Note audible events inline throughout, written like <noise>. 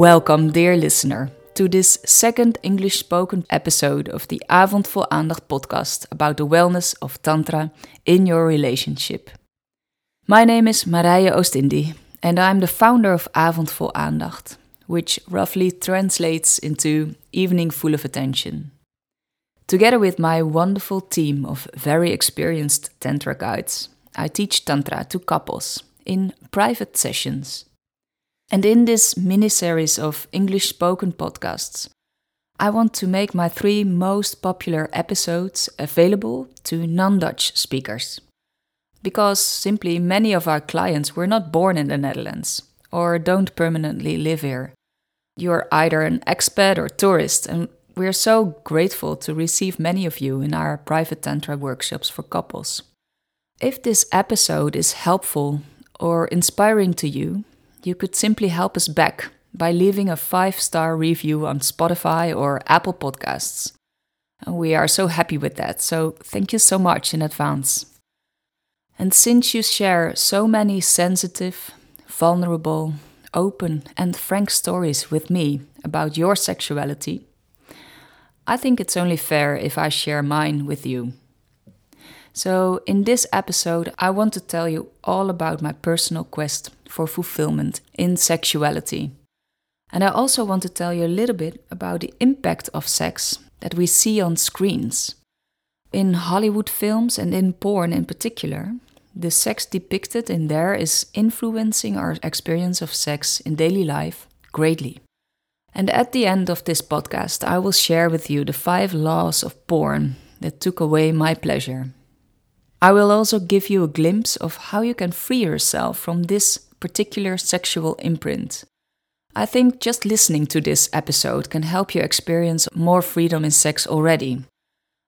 Welcome, dear listener, to this second English spoken episode of the Avond Vol Aandacht podcast about the wellness of Tantra in your relationship. My name is Marije Oostindie, and I'm the founder of Avond Vol Aandacht, which roughly translates into Evening Full of Attention. Together with my wonderful team of very experienced Tantra guides, I teach Tantra to couples in private sessions. And in this mini series of English spoken podcasts, I want to make my three most popular episodes available to non Dutch speakers. Because simply many of our clients were not born in the Netherlands or don't permanently live here. You're either an expat or tourist, and we're so grateful to receive many of you in our private Tantra workshops for couples. If this episode is helpful or inspiring to you, you could simply help us back by leaving a five star review on Spotify or Apple Podcasts. We are so happy with that, so thank you so much in advance. And since you share so many sensitive, vulnerable, open, and frank stories with me about your sexuality, I think it's only fair if I share mine with you. So, in this episode, I want to tell you all about my personal quest for fulfillment in sexuality. And I also want to tell you a little bit about the impact of sex that we see on screens. In Hollywood films and in porn in particular, the sex depicted in there is influencing our experience of sex in daily life greatly. And at the end of this podcast, I will share with you the five laws of porn that took away my pleasure. I will also give you a glimpse of how you can free yourself from this particular sexual imprint. I think just listening to this episode can help you experience more freedom in sex already.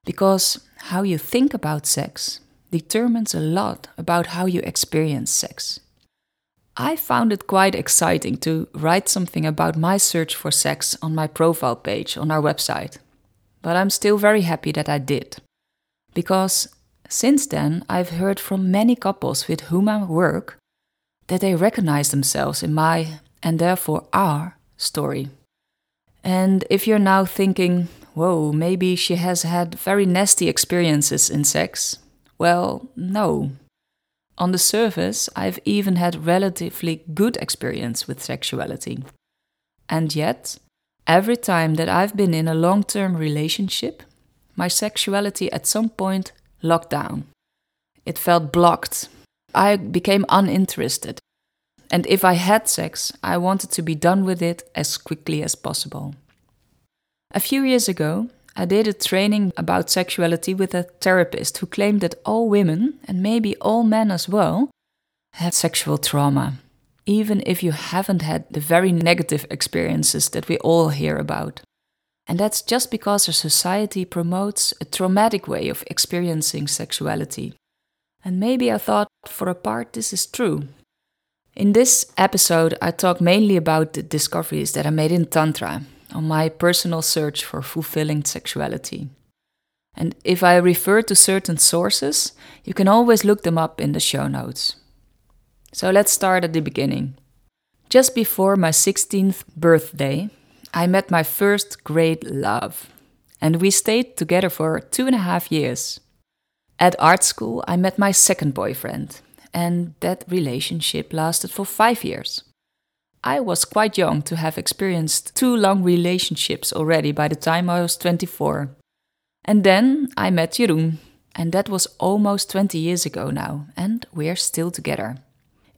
Because how you think about sex determines a lot about how you experience sex. I found it quite exciting to write something about my search for sex on my profile page on our website. But I'm still very happy that I did. Because since then, I've heard from many couples with whom I work that they recognize themselves in my, and therefore our, story. And if you're now thinking, whoa, maybe she has had very nasty experiences in sex, well, no. On the surface, I've even had relatively good experience with sexuality. And yet, every time that I've been in a long term relationship, my sexuality at some point locked down. It felt blocked. I became uninterested. And if I had sex, I wanted to be done with it as quickly as possible. A few years ago, I did a training about sexuality with a therapist who claimed that all women, and maybe all men as well, have sexual trauma, even if you haven't had the very negative experiences that we all hear about. And that's just because our society promotes a traumatic way of experiencing sexuality. And maybe I thought for a part this is true. In this episode, I talk mainly about the discoveries that I made in Tantra on my personal search for fulfilling sexuality. And if I refer to certain sources, you can always look them up in the show notes. So let's start at the beginning. Just before my 16th birthday, I met my first great love, and we stayed together for two and a half years. At art school, I met my second boyfriend, and that relationship lasted for five years. I was quite young to have experienced two long relationships already by the time I was 24. And then I met Jeroen, and that was almost 20 years ago now, and we're still together.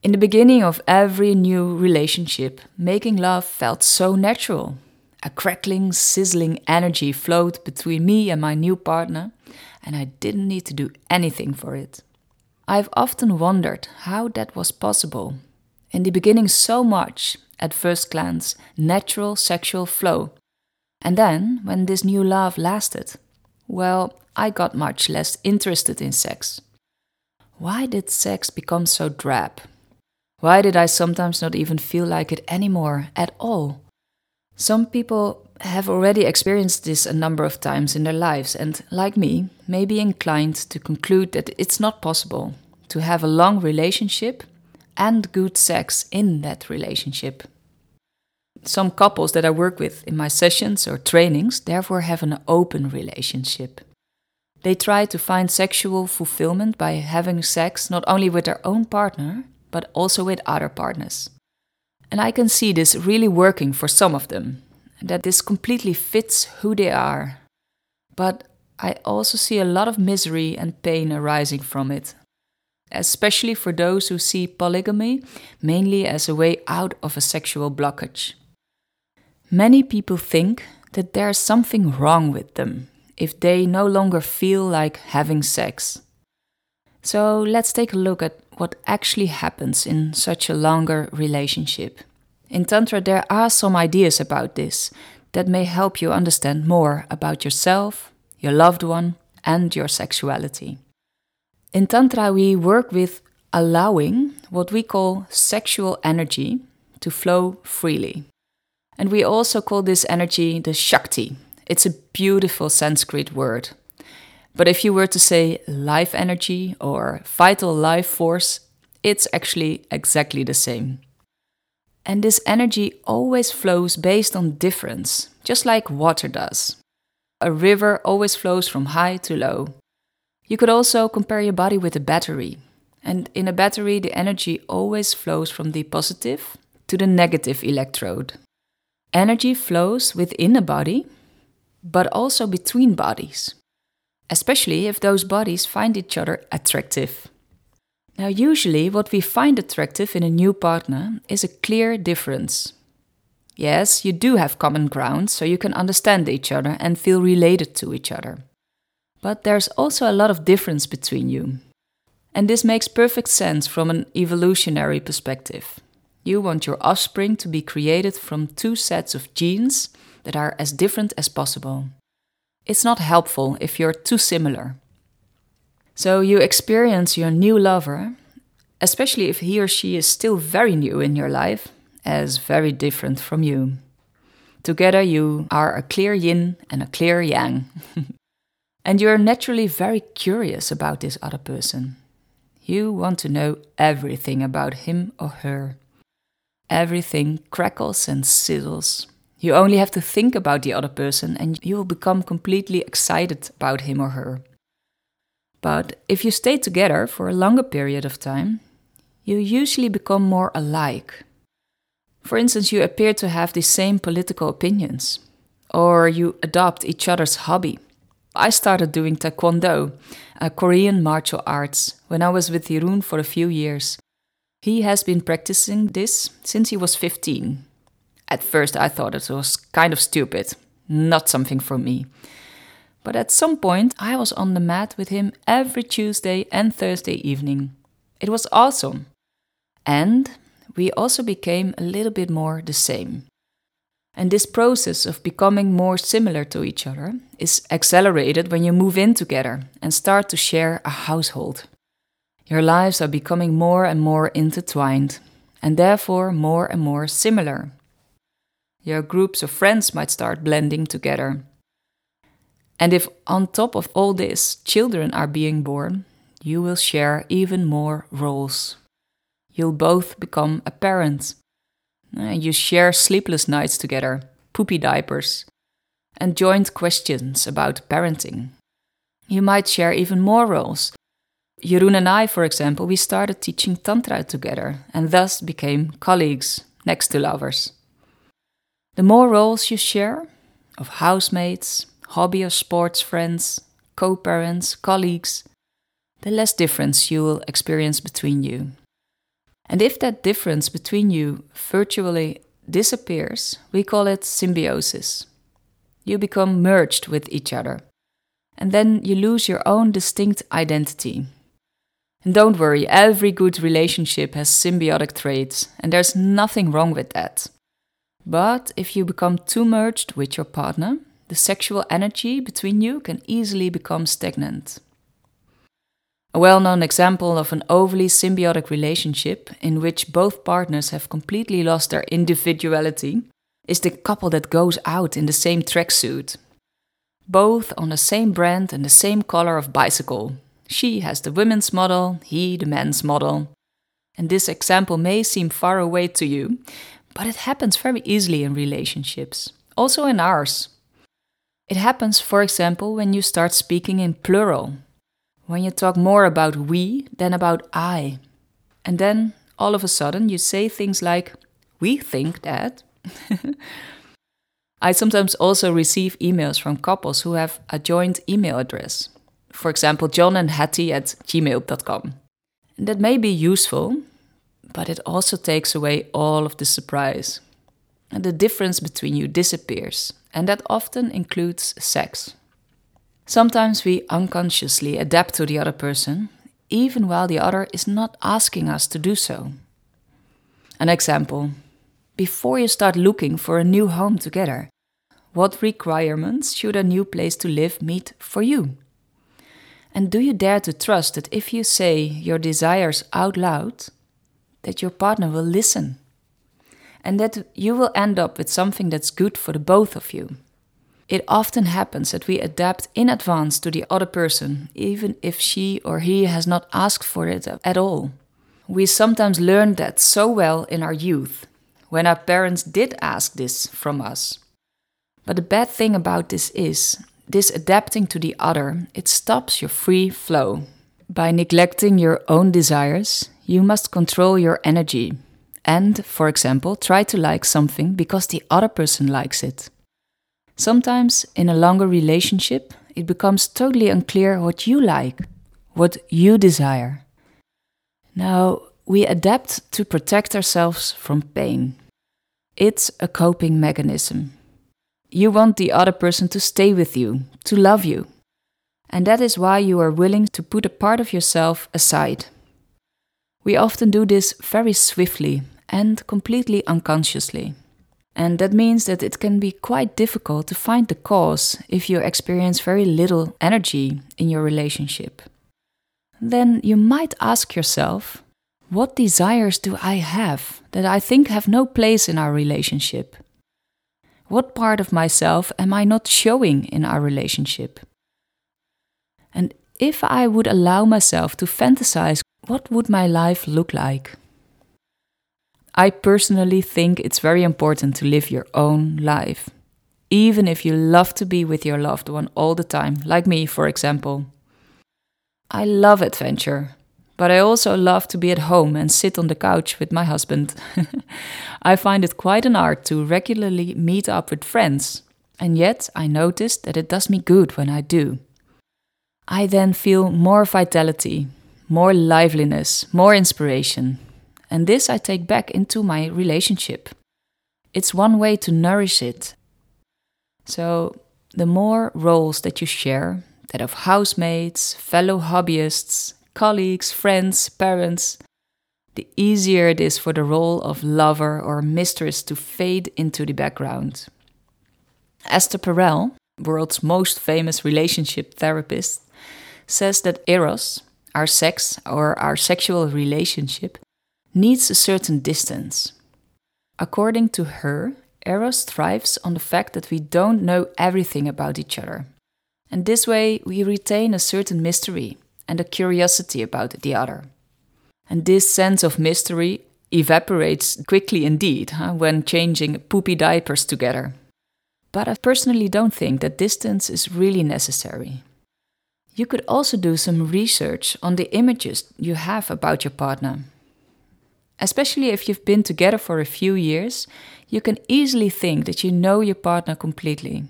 In the beginning of every new relationship, making love felt so natural. A crackling, sizzling energy flowed between me and my new partner, and I didn't need to do anything for it. I've often wondered how that was possible. In the beginning, so much, at first glance, natural sexual flow. And then, when this new love lasted, well, I got much less interested in sex. Why did sex become so drab? Why did I sometimes not even feel like it anymore at all? Some people have already experienced this a number of times in their lives and, like me, may be inclined to conclude that it's not possible to have a long relationship and good sex in that relationship. Some couples that I work with in my sessions or trainings therefore have an open relationship. They try to find sexual fulfillment by having sex not only with their own partner, but also with other partners. And I can see this really working for some of them, that this completely fits who they are. But I also see a lot of misery and pain arising from it, especially for those who see polygamy mainly as a way out of a sexual blockage. Many people think that there's something wrong with them if they no longer feel like having sex. So let's take a look at what actually happens in such a longer relationship. In Tantra, there are some ideas about this that may help you understand more about yourself, your loved one, and your sexuality. In Tantra, we work with allowing what we call sexual energy to flow freely. And we also call this energy the Shakti. It's a beautiful Sanskrit word. But if you were to say life energy or vital life force, it's actually exactly the same. And this energy always flows based on difference, just like water does. A river always flows from high to low. You could also compare your body with a battery. And in a battery, the energy always flows from the positive to the negative electrode. Energy flows within a body, but also between bodies, especially if those bodies find each other attractive. Now, usually, what we find attractive in a new partner is a clear difference. Yes, you do have common ground, so you can understand each other and feel related to each other. But there's also a lot of difference between you. And this makes perfect sense from an evolutionary perspective. You want your offspring to be created from two sets of genes that are as different as possible. It's not helpful if you're too similar. So you experience your new lover, especially if he or she is still very new in your life, as very different from you. Together, you are a clear yin and a clear yang. <laughs> and you're naturally very curious about this other person. You want to know everything about him or her. Everything crackles and sizzles. You only have to think about the other person and you will become completely excited about him or her. But if you stay together for a longer period of time, you usually become more alike. For instance, you appear to have the same political opinions, or you adopt each other's hobby. I started doing Taekwondo, a Korean martial arts, when I was with Jeroen for a few years. He has been practicing this since he was 15. At first, I thought it was kind of stupid, not something for me. But at some point, I was on the mat with him every Tuesday and Thursday evening. It was awesome. And we also became a little bit more the same. And this process of becoming more similar to each other is accelerated when you move in together and start to share a household. Your lives are becoming more and more intertwined, and therefore more and more similar. Your groups of friends might start blending together, and if on top of all this children are being born, you will share even more roles. You'll both become a parent. Uh, you share sleepless nights together, poopy diapers, and joint questions about parenting. You might share even more roles. Jeroen and I, for example, we started teaching Tantra together and thus became colleagues next to lovers. The more roles you share, of housemates, hobby or sports friends, co parents, colleagues, the less difference you will experience between you. And if that difference between you virtually disappears, we call it symbiosis. You become merged with each other, and then you lose your own distinct identity. And don't worry, every good relationship has symbiotic traits, and there's nothing wrong with that. But if you become too merged with your partner, the sexual energy between you can easily become stagnant. A well known example of an overly symbiotic relationship in which both partners have completely lost their individuality is the couple that goes out in the same tracksuit. Both on the same brand and the same color of bicycle. She has the women's model, he the men's model. And this example may seem far away to you, But it happens very easily in relationships, also in ours. It happens, for example, when you start speaking in plural, when you talk more about we than about I. And then all of a sudden you say things like, We think that. <laughs> I sometimes also receive emails from couples who have a joint email address. For example, John and Hattie at gmail.com. That may be useful, but it also takes away all of the surprise. And the difference between you disappears, and that often includes sex. Sometimes we unconsciously adapt to the other person, even while the other is not asking us to do so. An example Before you start looking for a new home together, what requirements should a new place to live meet for you? And do you dare to trust that if you say your desires out loud, that your partner will listen? And that you will end up with something that's good for the both of you. It often happens that we adapt in advance to the other person, even if she or he has not asked for it at all. We sometimes learn that so well in our youth, when our parents did ask this from us. But the bad thing about this is, this adapting to the other, it stops your free flow. By neglecting your own desires, you must control your energy and, for example, try to like something because the other person likes it. Sometimes, in a longer relationship, it becomes totally unclear what you like, what you desire. Now, we adapt to protect ourselves from pain. It's a coping mechanism. You want the other person to stay with you, to love you. And that is why you are willing to put a part of yourself aside. We often do this very swiftly and completely unconsciously. And that means that it can be quite difficult to find the cause if you experience very little energy in your relationship. Then you might ask yourself, what desires do I have that I think have no place in our relationship? What part of myself am I not showing in our relationship? And if I would allow myself to fantasize, what would my life look like? I personally think it's very important to live your own life, even if you love to be with your loved one all the time, like me, for example. I love adventure, but I also love to be at home and sit on the couch with my husband. <laughs> I find it quite an art to regularly meet up with friends, and yet I notice that it does me good when I do. I then feel more vitality, more liveliness, more inspiration, and this I take back into my relationship. It's one way to nourish it. So, the more roles that you share, that of housemates, fellow hobbyists, colleagues, friends, parents, the easier it is for the role of lover or mistress to fade into the background. Esther Perel, world's most famous relationship therapist, says that eros, our sex or our sexual relationship, needs a certain distance. According to her, Eros thrives on the fact that we don't know everything about each other. And this way, we retain a certain mystery and a curiosity about the other. And this sense of mystery evaporates quickly indeed huh, when changing poopy diapers together. But I personally don't think that distance is really necessary. You could also do some research on the images you have about your partner. Especially if you've been together for a few years, you can easily think that you know your partner completely.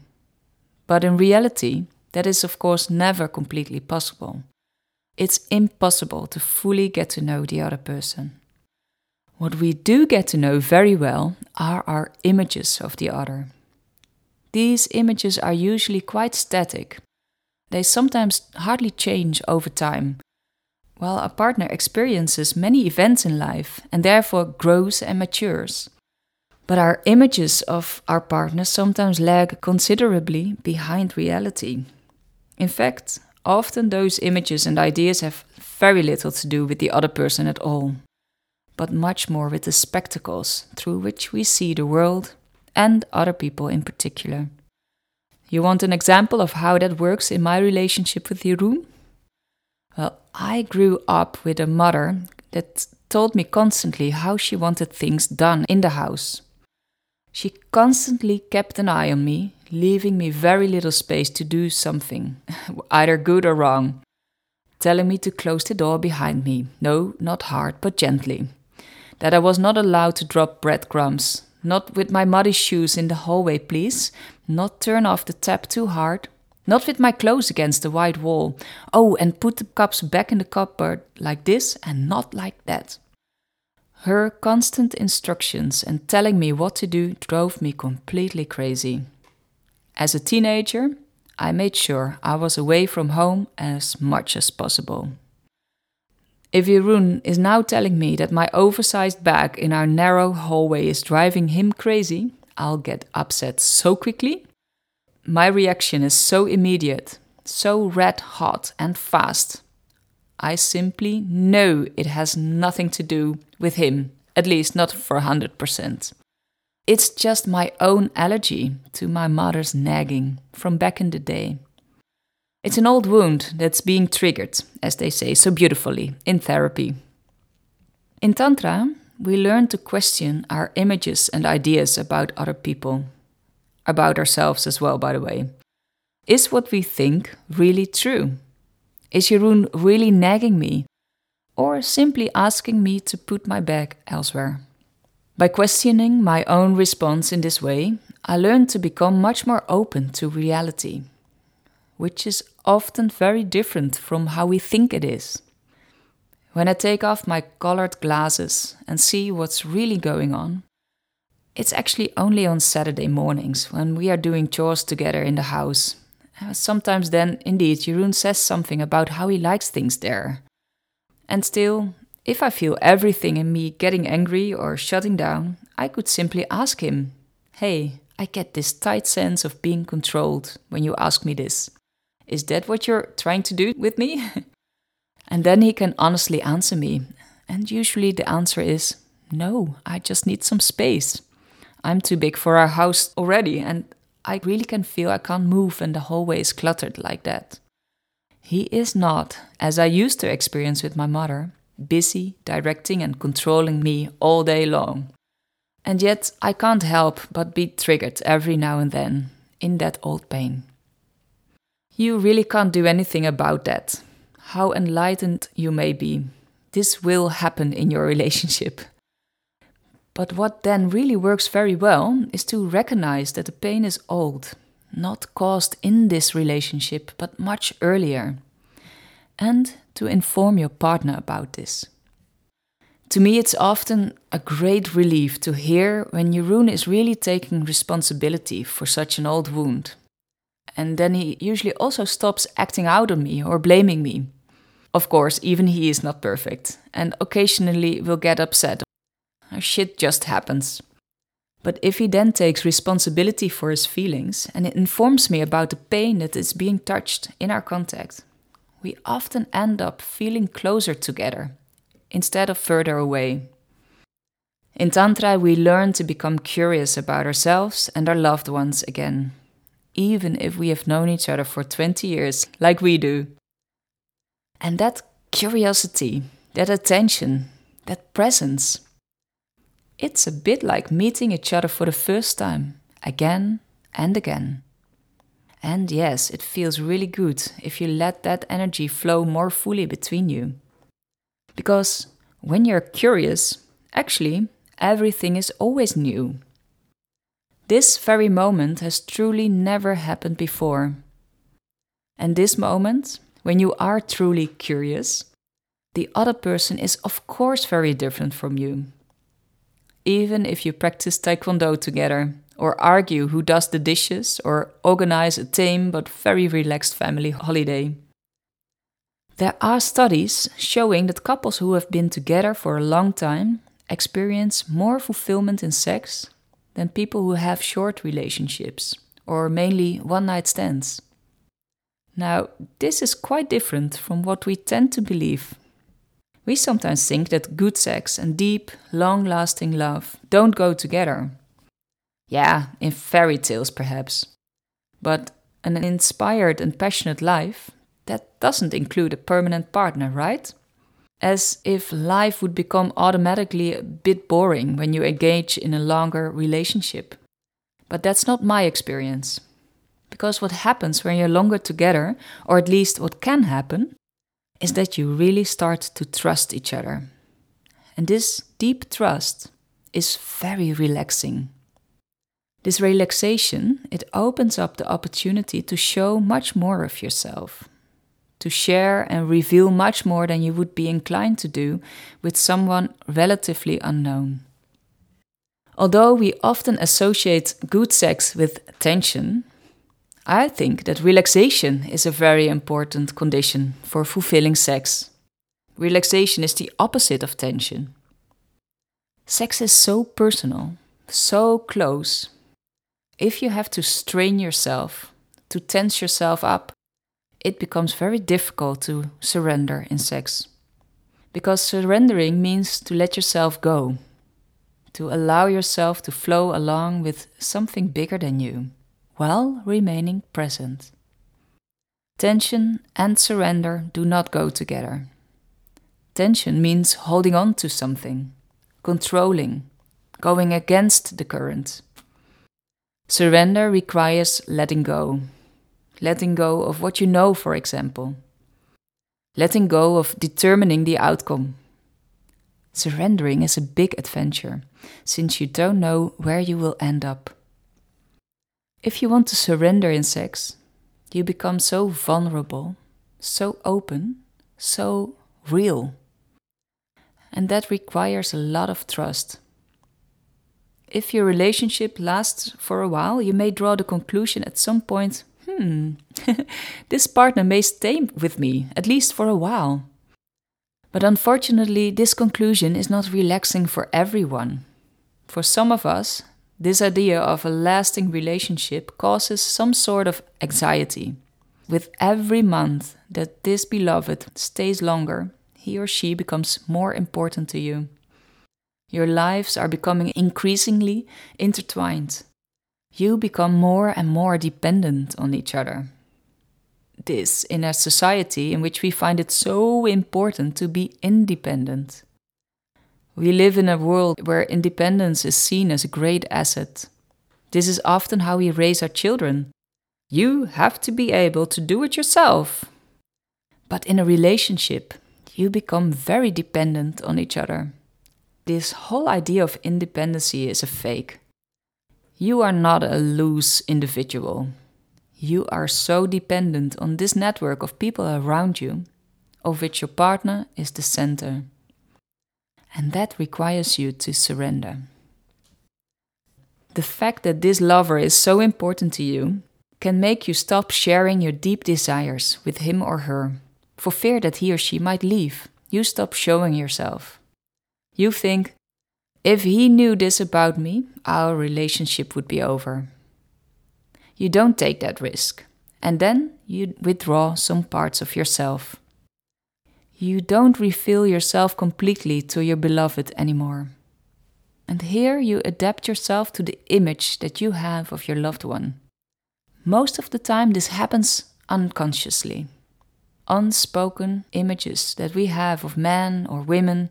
But in reality, that is of course never completely possible. It's impossible to fully get to know the other person. What we do get to know very well are our images of the other. These images are usually quite static. They sometimes hardly change over time, while a partner experiences many events in life and therefore grows and matures. But our images of our partner sometimes lag considerably behind reality. In fact, often those images and ideas have very little to do with the other person at all, but much more with the spectacles through which we see the world and other people in particular. You want an example of how that works in my relationship with Jeroen? Well, I grew up with a mother that told me constantly how she wanted things done in the house. She constantly kept an eye on me, leaving me very little space to do something, <laughs> either good or wrong, telling me to close the door behind me. No, not hard, but gently. That I was not allowed to drop breadcrumbs, not with my muddy shoes in the hallway, please, not turn off the tap too hard, not with my clothes against the white wall. Oh, and put the cups back in the cupboard like this and not like that. Her constant instructions and telling me what to do drove me completely crazy. As a teenager, I made sure I was away from home as much as possible. If Jeroen is now telling me that my oversized bag in our narrow hallway is driving him crazy, I'll get upset so quickly. My reaction is so immediate, so red hot and fast I simply know it has nothing to do with him, at least not for 100%. It's just my own allergy to my mother's nagging from back in the day. It's an old wound that's being triggered, as they say so beautifully, in therapy. In Tantra, we learn to question our images and ideas about other people, about ourselves as well, by the way. Is what we think really true? Is Jeroen really nagging me? Or simply asking me to put my bag elsewhere? By questioning my own response in this way, I learned to become much more open to reality, which is often very different from how we think it is. When I take off my colored glasses and see what's really going on, it's actually only on Saturday mornings when we are doing chores together in the house uh, sometimes then, indeed, Jeroen says something about how he likes things there. And still, if I feel everything in me getting angry or shutting down, I could simply ask him, Hey, I get this tight sense of being controlled when you ask me this. Is that what you're trying to do with me? <laughs> and then he can honestly answer me. And usually the answer is, No, I just need some space. I'm too big for our house already, and I really can feel I can't move and the hallway is cluttered like that. He is not, as I used to experience with my mother, busy directing and controlling me all day long. And yet I can't help but be triggered every now and then in that old pain. You really can't do anything about that. How enlightened you may be, this will happen in your relationship. But what then really works very well is to recognize that the pain is old, not caused in this relationship, but much earlier, and to inform your partner about this. To me, it's often a great relief to hear when Jeroen is really taking responsibility for such an old wound. And then he usually also stops acting out on me or blaming me. Of course, even he is not perfect, and occasionally will get upset shit just happens. But if he then takes responsibility for his feelings and informs me about the pain that is being touched in our contact, we often end up feeling closer together instead of further away. In Tantra, we learn to become curious about ourselves and our loved ones again, even if we have known each other for 20 years, like we do. And that curiosity, that attention, that presence, it's a bit like meeting each other for the first time, again and again. And yes, it feels really good if you let that energy flow more fully between you. Because when you're curious, actually, everything is always new. This very moment has truly never happened before. And this moment, when you are truly curious, the other person is of course very different from you even if you practice taekwondo together, or argue who does the dishes, or organize a tame but very relaxed family holiday. There are studies showing that couples who have been together for a long time experience more fulfillment in sex than people who have short relationships, or mainly one night stands. Now, this is quite different from what we tend to believe we sometimes think that good sex and deep, long lasting love don't go together. Yeah, in fairy tales perhaps. But an inspired and passionate life, that doesn't include a permanent partner, right? As if life would become automatically a bit boring when you engage in a longer relationship but that's not my experience. Because what happens when you're longer together, or at least what can happen, is that you really start to trust each other. And this deep trust is very relaxing. This relaxation, it opens up the opportunity to show much more of yourself, to share and reveal much more than you would be inclined to do with someone relatively unknown. Although we often associate good sex with tension, I think that relaxation is a very important condition for fulfilling sex. Relaxation is the opposite of tension. Sex is so personal, so close. If you have to strain yourself, to tense yourself up, it becomes very difficult to surrender in sex. Because surrendering means to let yourself go, to allow yourself to flow along with something bigger than you while remaining present. Tension and surrender do not go together. Tension means holding on to something, controlling, going against the current. Surrender requires letting go. Letting go of what you know, for example. Letting go of determining the outcome. Surrendering is a big adventure, since you don't know where you will end up. If you want to surrender in sex, you become so vulnerable, so open, so real. And that requires a lot of trust. If your relationship lasts for a while, you may draw the conclusion at some point hmm, <laughs> this partner may stay with me, at least for a while. But unfortunately, this conclusion is not relaxing for everyone. For some of us, this idea of a lasting relationship causes some sort of anxiety. With every month that this beloved stays longer, he or she becomes more important to you. Your lives are becoming increasingly intertwined. You become more and more dependent on each other. This in a society in which we find it so important to be independent. We live in a world where independence is seen as a great asset. This is often how we raise our children. You have to be able to do it yourself. But in a relationship, you become very dependent on each other. This whole idea of independency is a fake. You are not a loose individual. You are so dependent on this network of people around you, of which your partner is the center and that requires you to surrender. The fact that this lover is so important to you can make you stop sharing your deep desires with him or her for fear that he or she might leave. You stop showing yourself. You think, if he knew this about me, our relationship would be over. You don't take that risk, and then you withdraw some parts of yourself you don't reveal yourself completely to your beloved anymore. And here you adapt yourself to the image that you have of your loved one. Most of the time, this happens unconsciously. Unspoken images that we have of men or women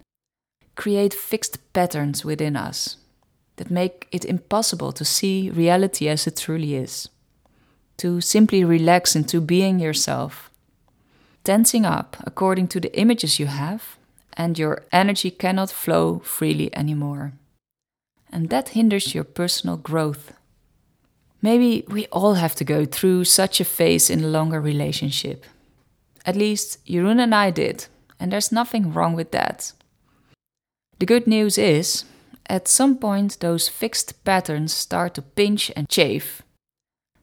create fixed patterns within us that make it impossible to see reality as it truly is. To simply relax into being yourself tensing up according to the images you have, and your energy cannot flow freely anymore. And that hinders your personal growth. Maybe we all have to go through such a phase in a longer relationship. At least Jeroen and I did, and there's nothing wrong with that. The good news is, at some point, those fixed patterns start to pinch and chafe.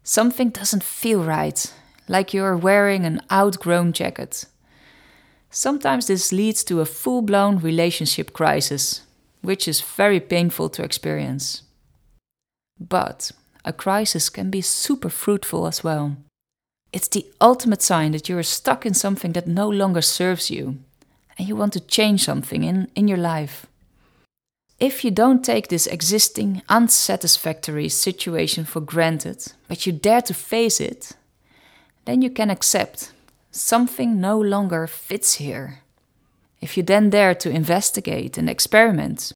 Something doesn't feel right, like you're wearing an outgrown jacket. Sometimes this leads to a full blown relationship crisis, which is very painful to experience. But a crisis can be super fruitful as well. It's the ultimate sign that you're stuck in something that no longer serves you and you want to change something in, in your life. If you don't take this existing unsatisfactory situation for granted, but you dare to face it, then you can accept something no longer fits here. If you then dare to investigate and experiment,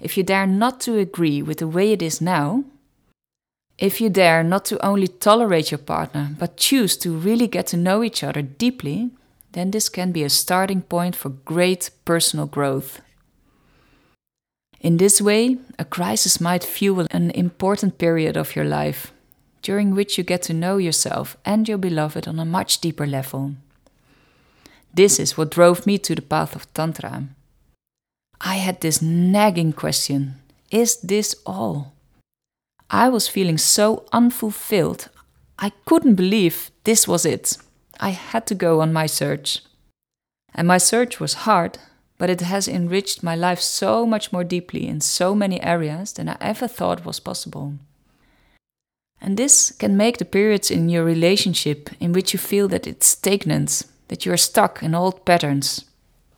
if you dare not to agree with the way it is now, If you dare not to only tolerate your partner, but choose to really get to know each other deeply, then this can be a starting point for great personal growth. In this way, a crisis might fuel an important period of your life, during which you get to know yourself and your beloved on a much deeper level. This is what drove me to the path of Tantra. I had this nagging question Is this all? I was feeling so unfulfilled, I couldn't believe this was it. I had to go on my search. And my search was hard, but it has enriched my life so much more deeply in so many areas than I ever thought was possible. And this can make the periods in your relationship in which you feel that it's stagnant, that you are stuck in old patterns,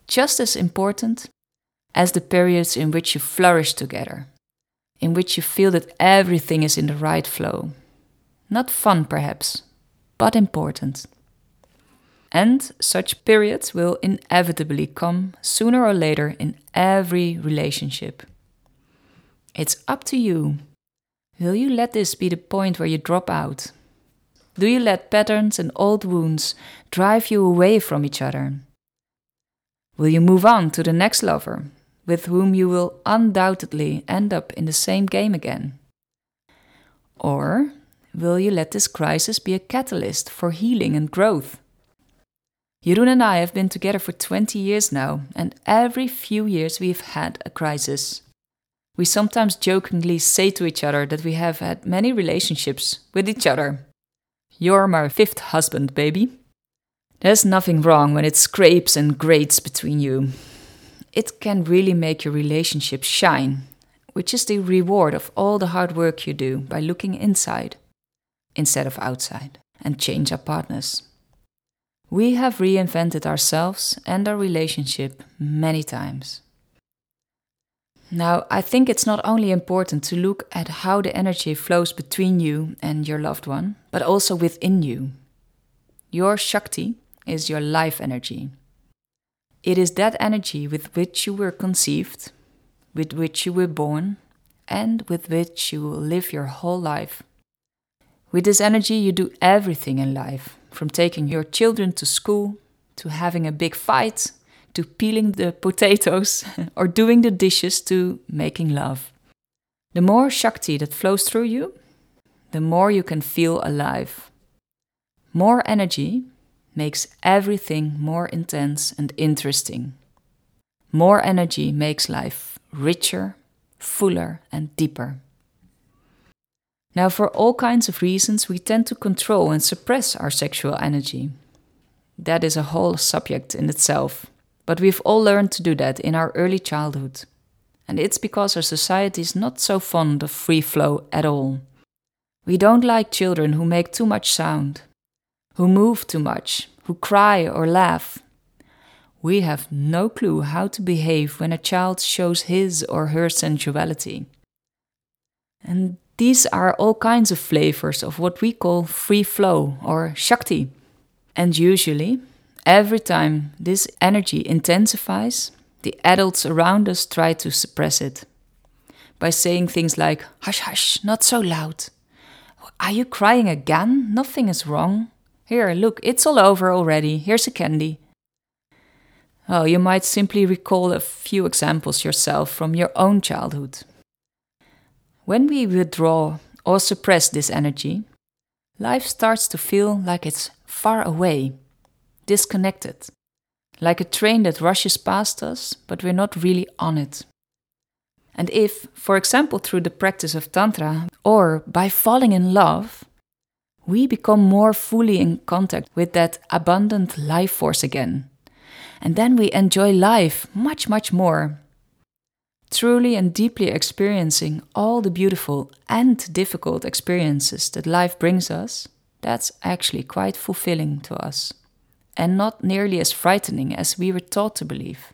just as important as the periods in which you flourish together, in which you feel that everything is in the right flow. Not fun, perhaps, but important. And such periods will inevitably come sooner or later in every relationship. It's up to you. Will you let this be the point where you drop out? Do you let patterns and old wounds drive you away from each other? Will you move on to the next lover with whom you will undoubtedly end up in the same game again? Or will you let this crisis be a catalyst for healing and growth? Jeroen and I have been together for 20 years now, and every few years we've had a crisis. We sometimes jokingly say to each other that we have had many relationships with each other. You're my fifth husband, baby. There's nothing wrong when it scrapes and grates between you it can really make your relationship shine, which is the reward of all the hard work you do by looking inside instead of outside and change our partners. We have reinvented ourselves and our relationship many times. Now, I think it's not only important to look at how the energy flows between you and your loved one, but also within you. Your Shakti is your life energy. It is that energy with which you were conceived, with which you were born, and with which you will live your whole life. With this energy, you do everything in life, from taking your children to school, to having a big fight, to peeling the potatoes, <laughs> or doing the dishes, to making love. The more Shakti that flows through you, the more you can feel alive. More energy makes everything more intense and interesting. More energy makes life richer, fuller, and deeper. Now, for all kinds of reasons, we tend to control and suppress our sexual energy. That is a whole subject in itself, but we've all learned to do that in our early childhood. And it's because our society is not so fond of free flow at all. We don't like children who make too much sound, who move too much, who cry or laugh. We have no clue how to behave when a child shows his or her sensuality. And these are all kinds of flavors of what we call free flow or Shakti. And usually, every time this energy intensifies, the adults around us try to suppress it by saying things like, Hush, hush, not so loud. Are you crying again? Nothing is wrong. Here, look, it's all over already. Here's a candy. Oh, you might simply recall a few examples yourself from your own childhood. When we withdraw or suppress this energy, life starts to feel like it's far away, disconnected, like a train that rushes past us, but we're not really on it. And if, for example, through the practice of Tantra or by falling in love, we become more fully in contact with that abundant life force again. And then we enjoy life much, much more. Truly and deeply experiencing all the beautiful and difficult experiences that life brings us, that's actually quite fulfilling to us, and not nearly as frightening as we were taught to believe.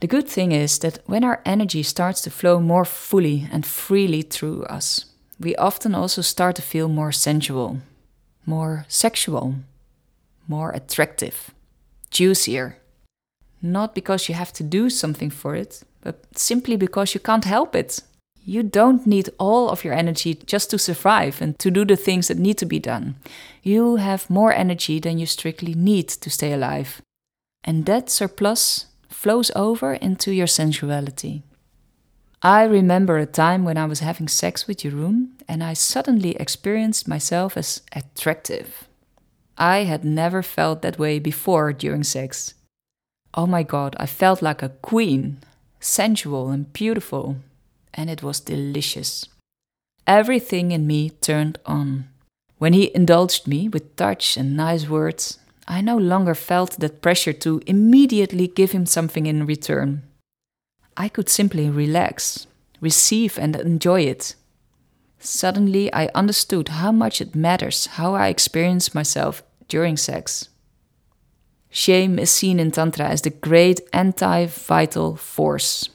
The good thing is that when our energy starts to flow more fully and freely through us, we often also start to feel more sensual, more sexual, more attractive, juicier. Not because you have to do something for it, but simply because you can't help it. You don't need all of your energy just to survive and to do the things that need to be done. You have more energy than you strictly need to stay alive. And that surplus flows over into your sensuality. I remember a time when I was having sex with Jeroen and I suddenly experienced myself as attractive. I had never felt that way before during sex. Oh my god, I felt like a queen, sensual and beautiful and it was delicious. Everything in me turned on. When he indulged me with touch and nice words, I no longer felt that pressure to immediately give him something in return. I could simply relax, receive, and enjoy it. Suddenly, I understood how much it matters how I experience myself during sex. Shame is seen in Tantra as the great anti vital force.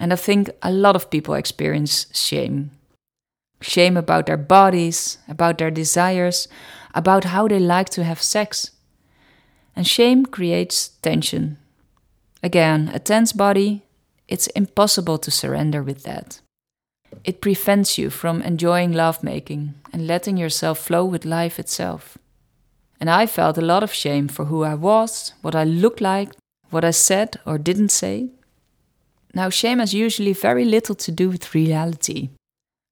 And I think a lot of people experience shame shame about their bodies, about their desires, about how they like to have sex. And shame creates tension. Again, a tense body, it's impossible to surrender with that. It prevents you from enjoying lovemaking and letting yourself flow with life itself. And I felt a lot of shame for who I was, what I looked like, what I said or didn't say. Now, shame has usually very little to do with reality.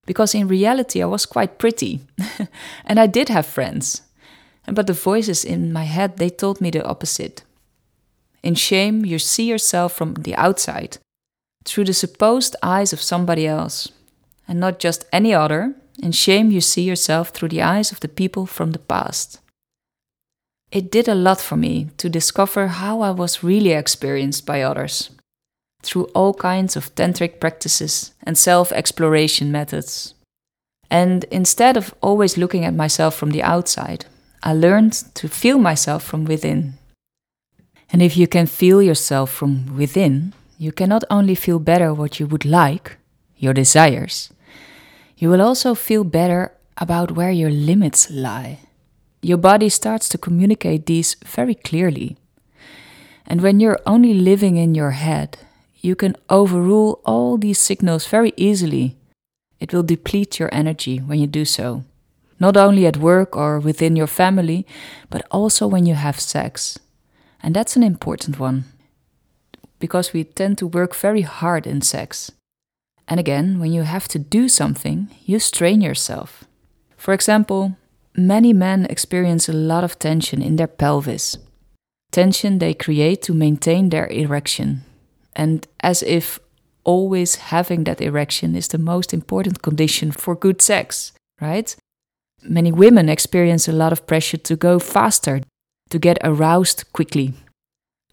Because in reality, I was quite pretty. <laughs> and I did have friends. But the voices in my head, they told me the opposite. In shame, you see yourself from the outside, through the supposed eyes of somebody else, and not just any other. In shame, you see yourself through the eyes of the people from the past. It did a lot for me to discover how I was really experienced by others through all kinds of tantric practices and self exploration methods. And instead of always looking at myself from the outside, I learned to feel myself from within. And if you can feel yourself from within, you can not only feel better what you would like, your desires, you will also feel better about where your limits lie. Your body starts to communicate these very clearly. And when you're only living in your head, you can overrule all these signals very easily. It will deplete your energy when you do so. Not only at work or within your family, but also when you have sex. And that's an important one. Because we tend to work very hard in sex. And again, when you have to do something, you strain yourself. For example, many men experience a lot of tension in their pelvis. Tension they create to maintain their erection, and as if always having that erection is the most important condition for good sex, right? Many women experience a lot of pressure to go faster, to get aroused quickly.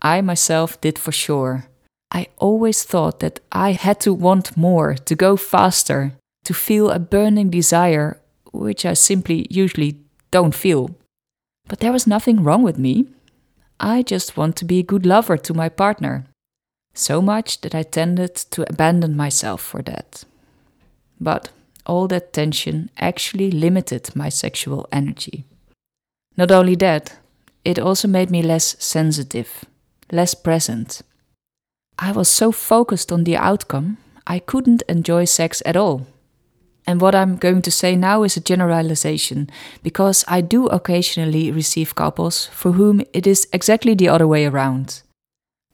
I myself did for sure. I always thought that I had to want more, to go faster, to feel a burning desire, which I simply usually don't feel. But there was nothing wrong with me. I just want to be a good lover to my partner so much that I tended to abandon myself for that. But all that tension actually limited my sexual energy. Not only that, it also made me less sensitive, less present. I was so focused on the outcome, I couldn't enjoy sex at all. And what I'm going to say now is a generalization, because I do occasionally receive couples for whom it is exactly the other way around.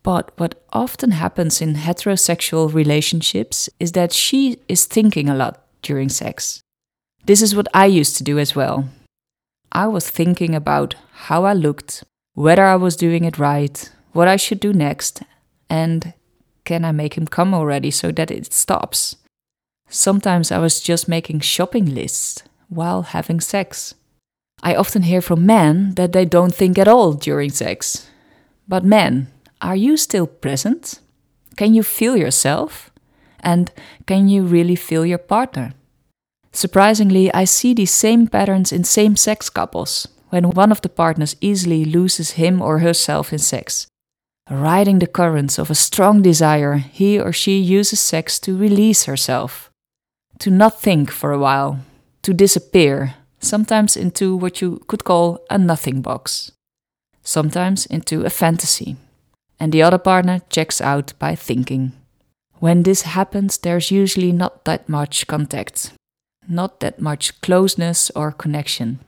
But what often happens in heterosexual relationships is that she is thinking a lot during sex. This is what I used to do as well. I was thinking about how I looked, whether I was doing it right, what I should do next, and can I make him come already so that it stops? Sometimes I was just making shopping lists while having sex. I often hear from men that they don't think at all during sex. But men, are you still present? Can you feel yourself? And can you really feel your partner? Surprisingly, I see these same patterns in same sex couples when one of the partners easily loses him or herself in sex. Riding the currents of a strong desire, he or she uses sex to release herself, to not think for a while, to disappear, sometimes into what you could call a nothing box, sometimes into a fantasy and the other partner checks out by thinking. When this happens, there's usually not that much contact, not that much closeness or connection.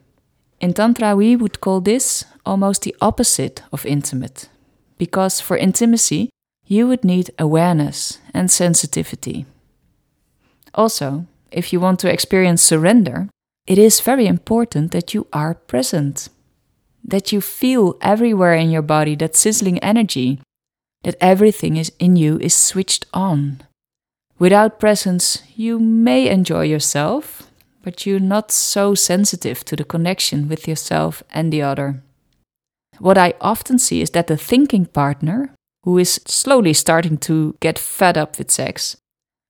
In Tantra, we would call this almost the opposite of intimate, because for intimacy, you would need awareness and sensitivity. Also, if you want to experience surrender, it is very important that you are present, that you feel everywhere in your body that sizzling energy, that everything is in you is switched on. Without presence, you may enjoy yourself, but you're not so sensitive to the connection with yourself and the other. What I often see is that the thinking partner, who is slowly starting to get fed up with sex,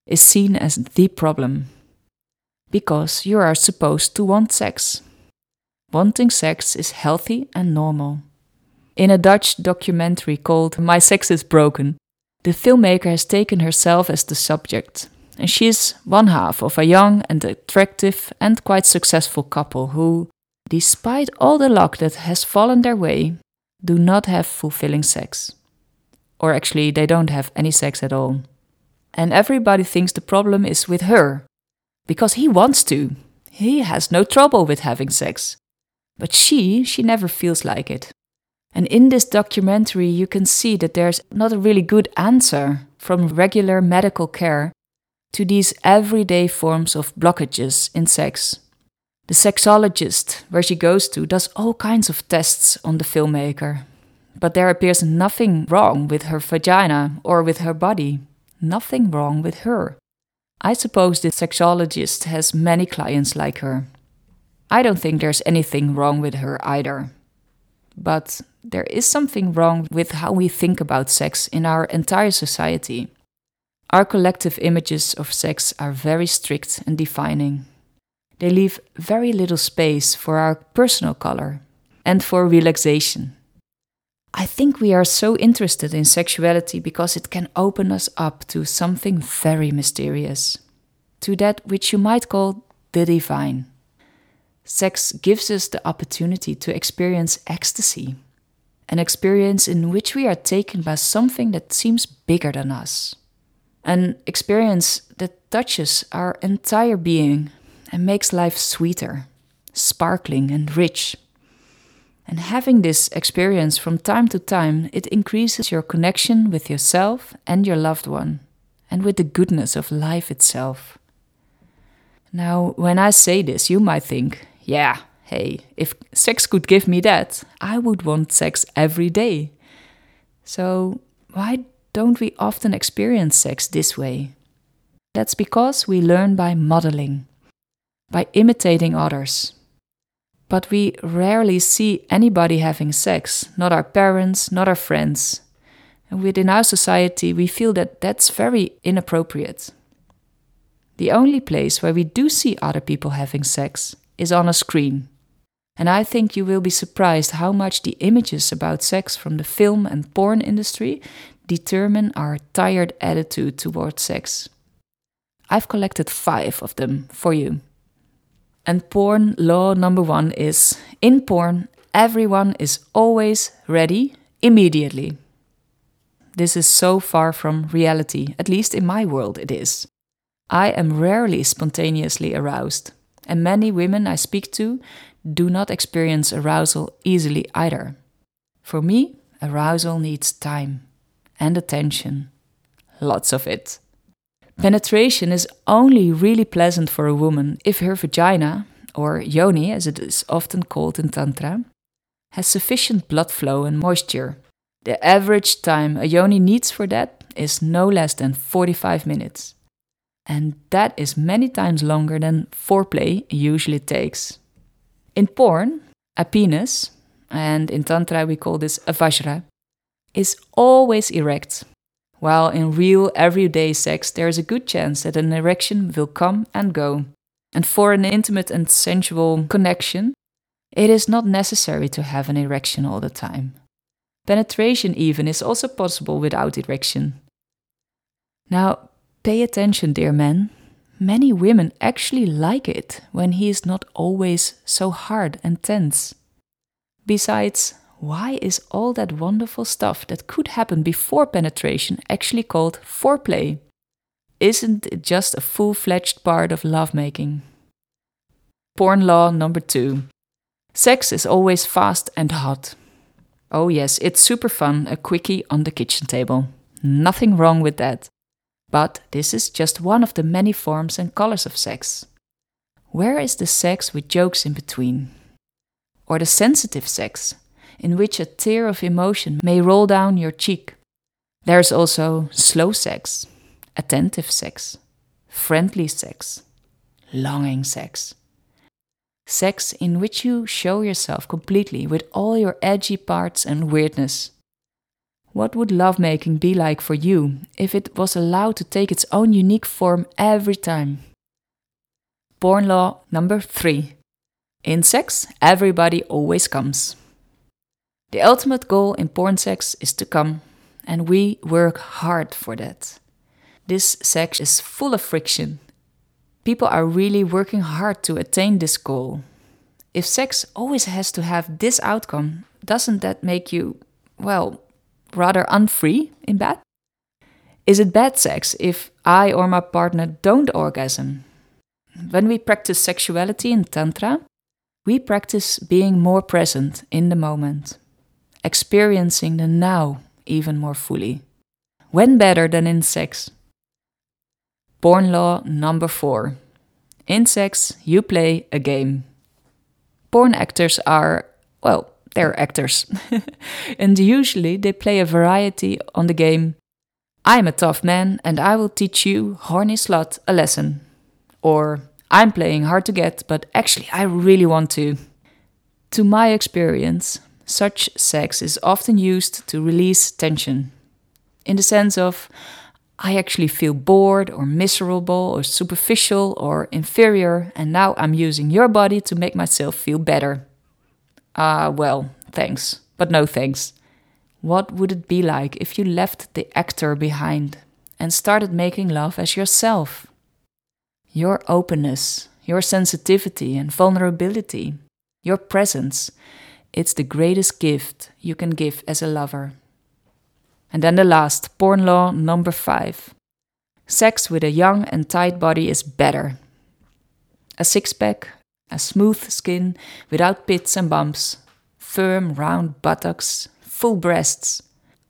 is seen as the problem because you are supposed to want sex. Wanting sex is healthy and normal. In a Dutch documentary called My Sex is Broken, the filmmaker has taken herself as the subject, and she is one half of a young and attractive and quite successful couple who, despite all the luck that has fallen their way, do not have fulfilling sex. Or actually, they don't have any sex at all. And everybody thinks the problem is with her, because he wants to. He has no trouble with having sex. But she, she never feels like it. And in this documentary, you can see that there's not a really good answer from regular medical care to these everyday forms of blockages in sex. The sexologist, where she goes to, does all kinds of tests on the filmmaker. But there appears nothing wrong with her vagina or with her body. Nothing wrong with her. I suppose the sexologist has many clients like her. I don't think there's anything wrong with her either. But there is something wrong with how we think about sex in our entire society. Our collective images of sex are very strict and defining. They leave very little space for our personal color and for relaxation. I think we are so interested in sexuality because it can open us up to something very mysterious, to that which you might call the divine. Sex gives us the opportunity to experience ecstasy, an experience in which we are taken by something that seems bigger than us, an experience that touches our entire being and makes life sweeter, sparkling, and rich. And having this experience from time to time, it increases your connection with yourself and your loved one, and with the goodness of life itself. Now, when I say this, you might think, yeah, hey, if sex could give me that, I would want sex every day. So, why don't we often experience sex this way? That's because we learn by modeling, by imitating others but we rarely see anybody having sex, not our parents, not our friends. And within our society, we feel that that's very inappropriate. The only place where we do see other people having sex is on a screen. And I think you will be surprised how much the images about sex from the film and porn industry determine our tired attitude towards sex. I've collected five of them for you. And porn law number one is in porn, everyone is always ready immediately. This is so far from reality, at least in my world it is. I am rarely spontaneously aroused, and many women I speak to do not experience arousal easily either. For me, arousal needs time and attention, lots of it. Penetration is only really pleasant for a woman if her vagina, or yoni as it is often called in Tantra, has sufficient blood flow and moisture. The average time a yoni needs for that is no less than 45 minutes. And that is many times longer than foreplay usually takes. In porn, a penis, and in Tantra we call this a vajra, is always erect while in real everyday sex, there is a good chance that an erection will come and go. And for an intimate and sensual connection, it is not necessary to have an erection all the time. Penetration, even, is also possible without erection. Now, pay attention, dear men. Many women actually like it when he is not always so hard and tense. Besides, why is all that wonderful stuff that could happen before penetration actually called foreplay? isn't it just a full fledged part of lovemaking? Porn law number two sex is always fast and hot. Oh, yes, it's super fun, a quickie on the kitchen table. Nothing wrong with that. But this is just one of the many forms and colors of sex. Where is the sex with jokes in between? Or the sensitive sex, in which a tear of emotion may roll down your cheek? There's also slow sex, attentive sex, friendly sex, longing sex. Sex in which you show yourself completely with all your edgy parts and weirdness. What would lovemaking be like for you if it was allowed to take its own unique form every time? Porn law number three. In sex, everybody always comes. The ultimate goal in porn sex is to come, and we work hard for that. This sex is full of friction. People are really working hard to attain this goal. If sex always has to have this outcome, doesn't that make you, well, rather unfree in bed? Is it bad sex if I or my partner don't orgasm? When we practice sexuality in Tantra, we practice being more present in the moment, experiencing the now even more fully. When better than in sex? Porn law number four. In sex, you play a game. Porn actors are, well, they're actors. <laughs> and usually they play a variety on the game I'm a tough man and I will teach you, horny slut, a lesson. Or I'm playing hard to get, but actually I really want to. To my experience, such sex is often used to release tension. In the sense of, I actually feel bored or miserable or superficial or inferior, and now I'm using your body to make myself feel better. Ah, uh, well, thanks, but no thanks. What would it be like if you left the actor behind and started making love as yourself? Your openness, your sensitivity and vulnerability, your presence, it's the greatest gift you can give as a lover. And then the last, porn law number five. Sex with a young and tight body is better. A six pack, a smooth skin without pits and bumps, firm, round buttocks, full breasts.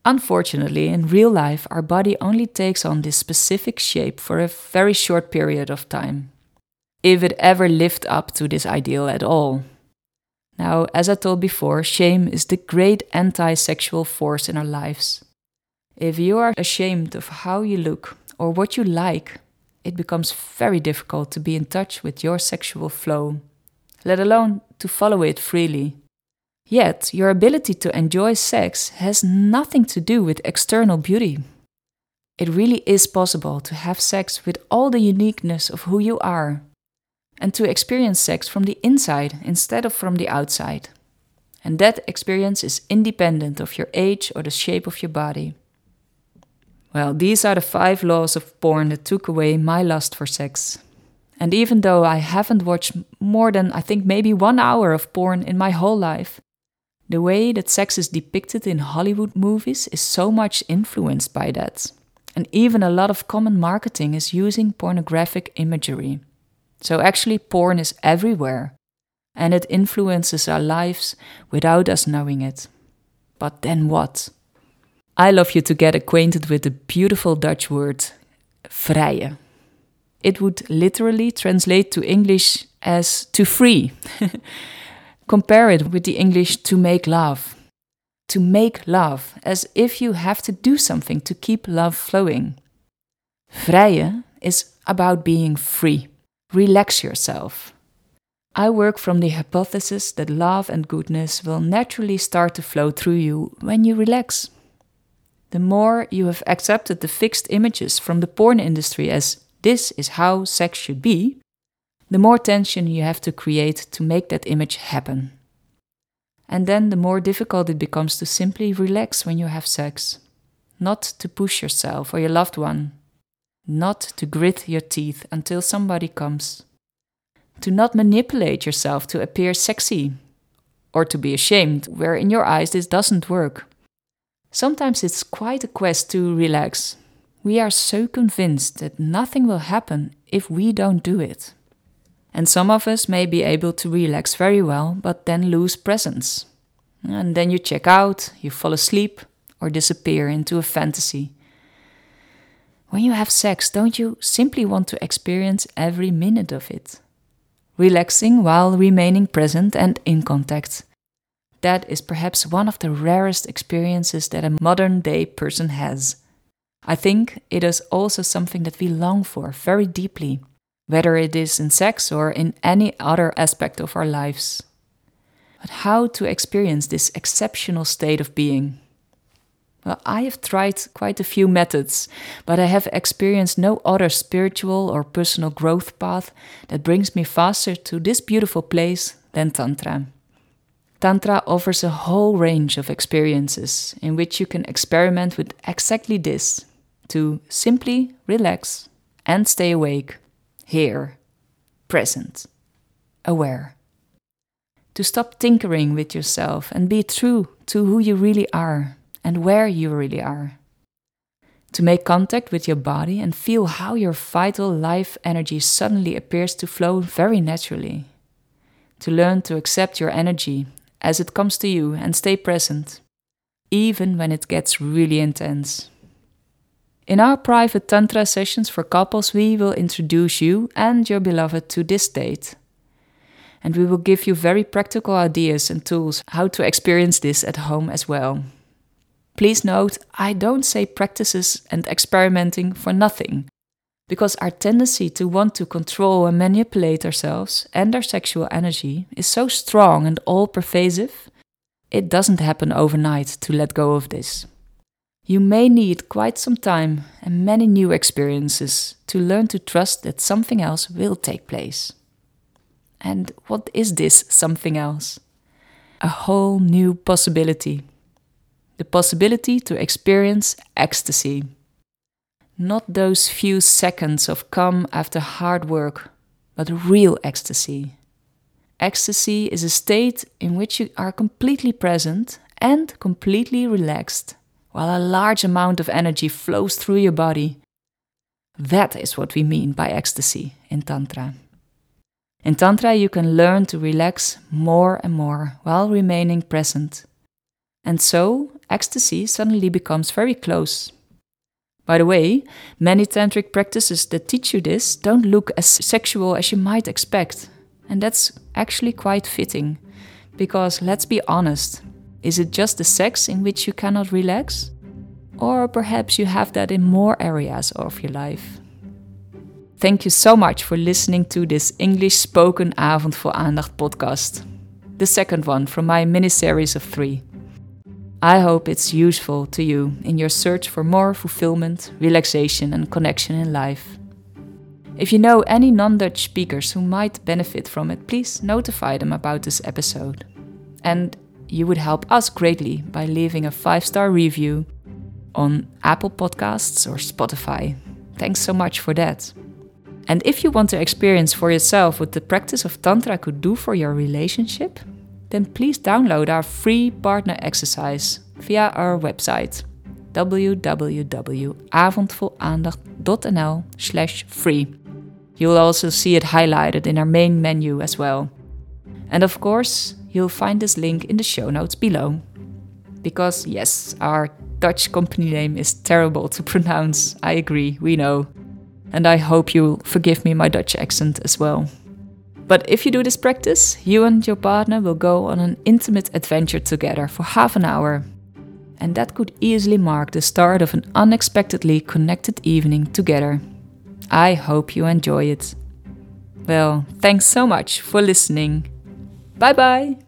Unfortunately, in real life, our body only takes on this specific shape for a very short period of time, if it ever lived up to this ideal at all. Now, as I told before, shame is the great anti sexual force in our lives. If you are ashamed of how you look or what you like, it becomes very difficult to be in touch with your sexual flow let alone to follow it freely. Yet, your ability to enjoy sex has nothing to do with external beauty. It really is possible to have sex with all the uniqueness of who you are, and to experience sex from the inside instead of from the outside. And that experience is independent of your age or the shape of your body. Well, these are the five laws of porn that took away my lust for sex. And even though I haven't watched more than, I think, maybe one hour of porn in my whole life, the way that sex is depicted in Hollywood movies is so much influenced by that. And even a lot of common marketing is using pornographic imagery. So actually, porn is everywhere. And it influences our lives without us knowing it. But then what? I love you to get acquainted with the beautiful Dutch word vrije. It would literally translate to English as to free. <laughs> Compare it with the English to make love. To make love, as if you have to do something to keep love flowing. Vrije is about being free. Relax yourself. I work from the hypothesis that love and goodness will naturally start to flow through you when you relax. The more you have accepted the fixed images from the porn industry as this is how sex should be, the more tension you have to create to make that image happen. And then the more difficult it becomes to simply relax when you have sex, not to push yourself or your loved one, not to grit your teeth until somebody comes, to not manipulate yourself to appear sexy or to be ashamed where in your eyes this doesn't work. Sometimes it's quite a quest to relax, we are so convinced that nothing will happen if we don't do it. And some of us may be able to relax very well, but then lose presence. And then you check out, you fall asleep, or disappear into a fantasy. When you have sex, don't you simply want to experience every minute of it? Relaxing while remaining present and in contact. That is perhaps one of the rarest experiences that a modern day person has. I think it is also something that we long for very deeply, whether it is in sex or in any other aspect of our lives. But how to experience this exceptional state of being? Well, I have tried quite a few methods, but I have experienced no other spiritual or personal growth path that brings me faster to this beautiful place than Tantra. Tantra offers a whole range of experiences in which you can experiment with exactly this to simply relax and stay awake, here, present, aware. To stop tinkering with yourself and be true to who you really are and where you really are. To make contact with your body and feel how your vital life energy suddenly appears to flow very naturally. To learn to accept your energy as it comes to you and stay present, even when it gets really intense. In our private Tantra sessions for couples, we will introduce you and your beloved to this state. And we will give you very practical ideas and tools how to experience this at home as well. Please note, I don't say practices and experimenting for nothing, because our tendency to want to control and manipulate ourselves and our sexual energy is so strong and all pervasive, it doesn't happen overnight to let go of this. You may need quite some time and many new experiences to learn to trust that something else will take place. And what is this something else? A whole new possibility the possibility to experience ecstasy. Not those few seconds of calm after hard work, but real ecstasy. Ecstasy is a state in which you are completely present and completely relaxed, while a large amount of energy flows through your body. That is what we mean by ecstasy in Tantra. In Tantra, you can learn to relax more and more while remaining present. And so, ecstasy suddenly becomes very close. By the way, many tantric practices that teach you this don't look as sexual as you might expect. And that's actually quite fitting. Because let's be honest, is it just the sex in which you cannot relax? Or perhaps you have that in more areas of your life. Thank you so much for listening to this English spoken Avond vol Aandacht podcast, the second one from my mini series of three. I hope it's useful to you in your search for more fulfillment, relaxation, and connection in life. If you know any non Dutch speakers who might benefit from it, please notify them about this episode. And you would help us greatly by leaving a five star review on Apple Podcasts or Spotify. Thanks so much for that. And if you want to experience for yourself what the practice of Tantra could do for your relationship, then please download our free partner exercise via our website www.avondvolaandacht.nl slash free. You'll also see it highlighted in our main menu as well. And of course, you'll find this link in the show notes below. Because yes, our Dutch company name is terrible to pronounce, I agree, we know. And I hope you'll forgive me my Dutch accent as well. But if you do this practice, you and your partner will go on an intimate adventure together for half an hour. And that could easily mark the start of an unexpectedly connected evening together. I hope you enjoy it. Well, thanks so much for listening. Bye bye!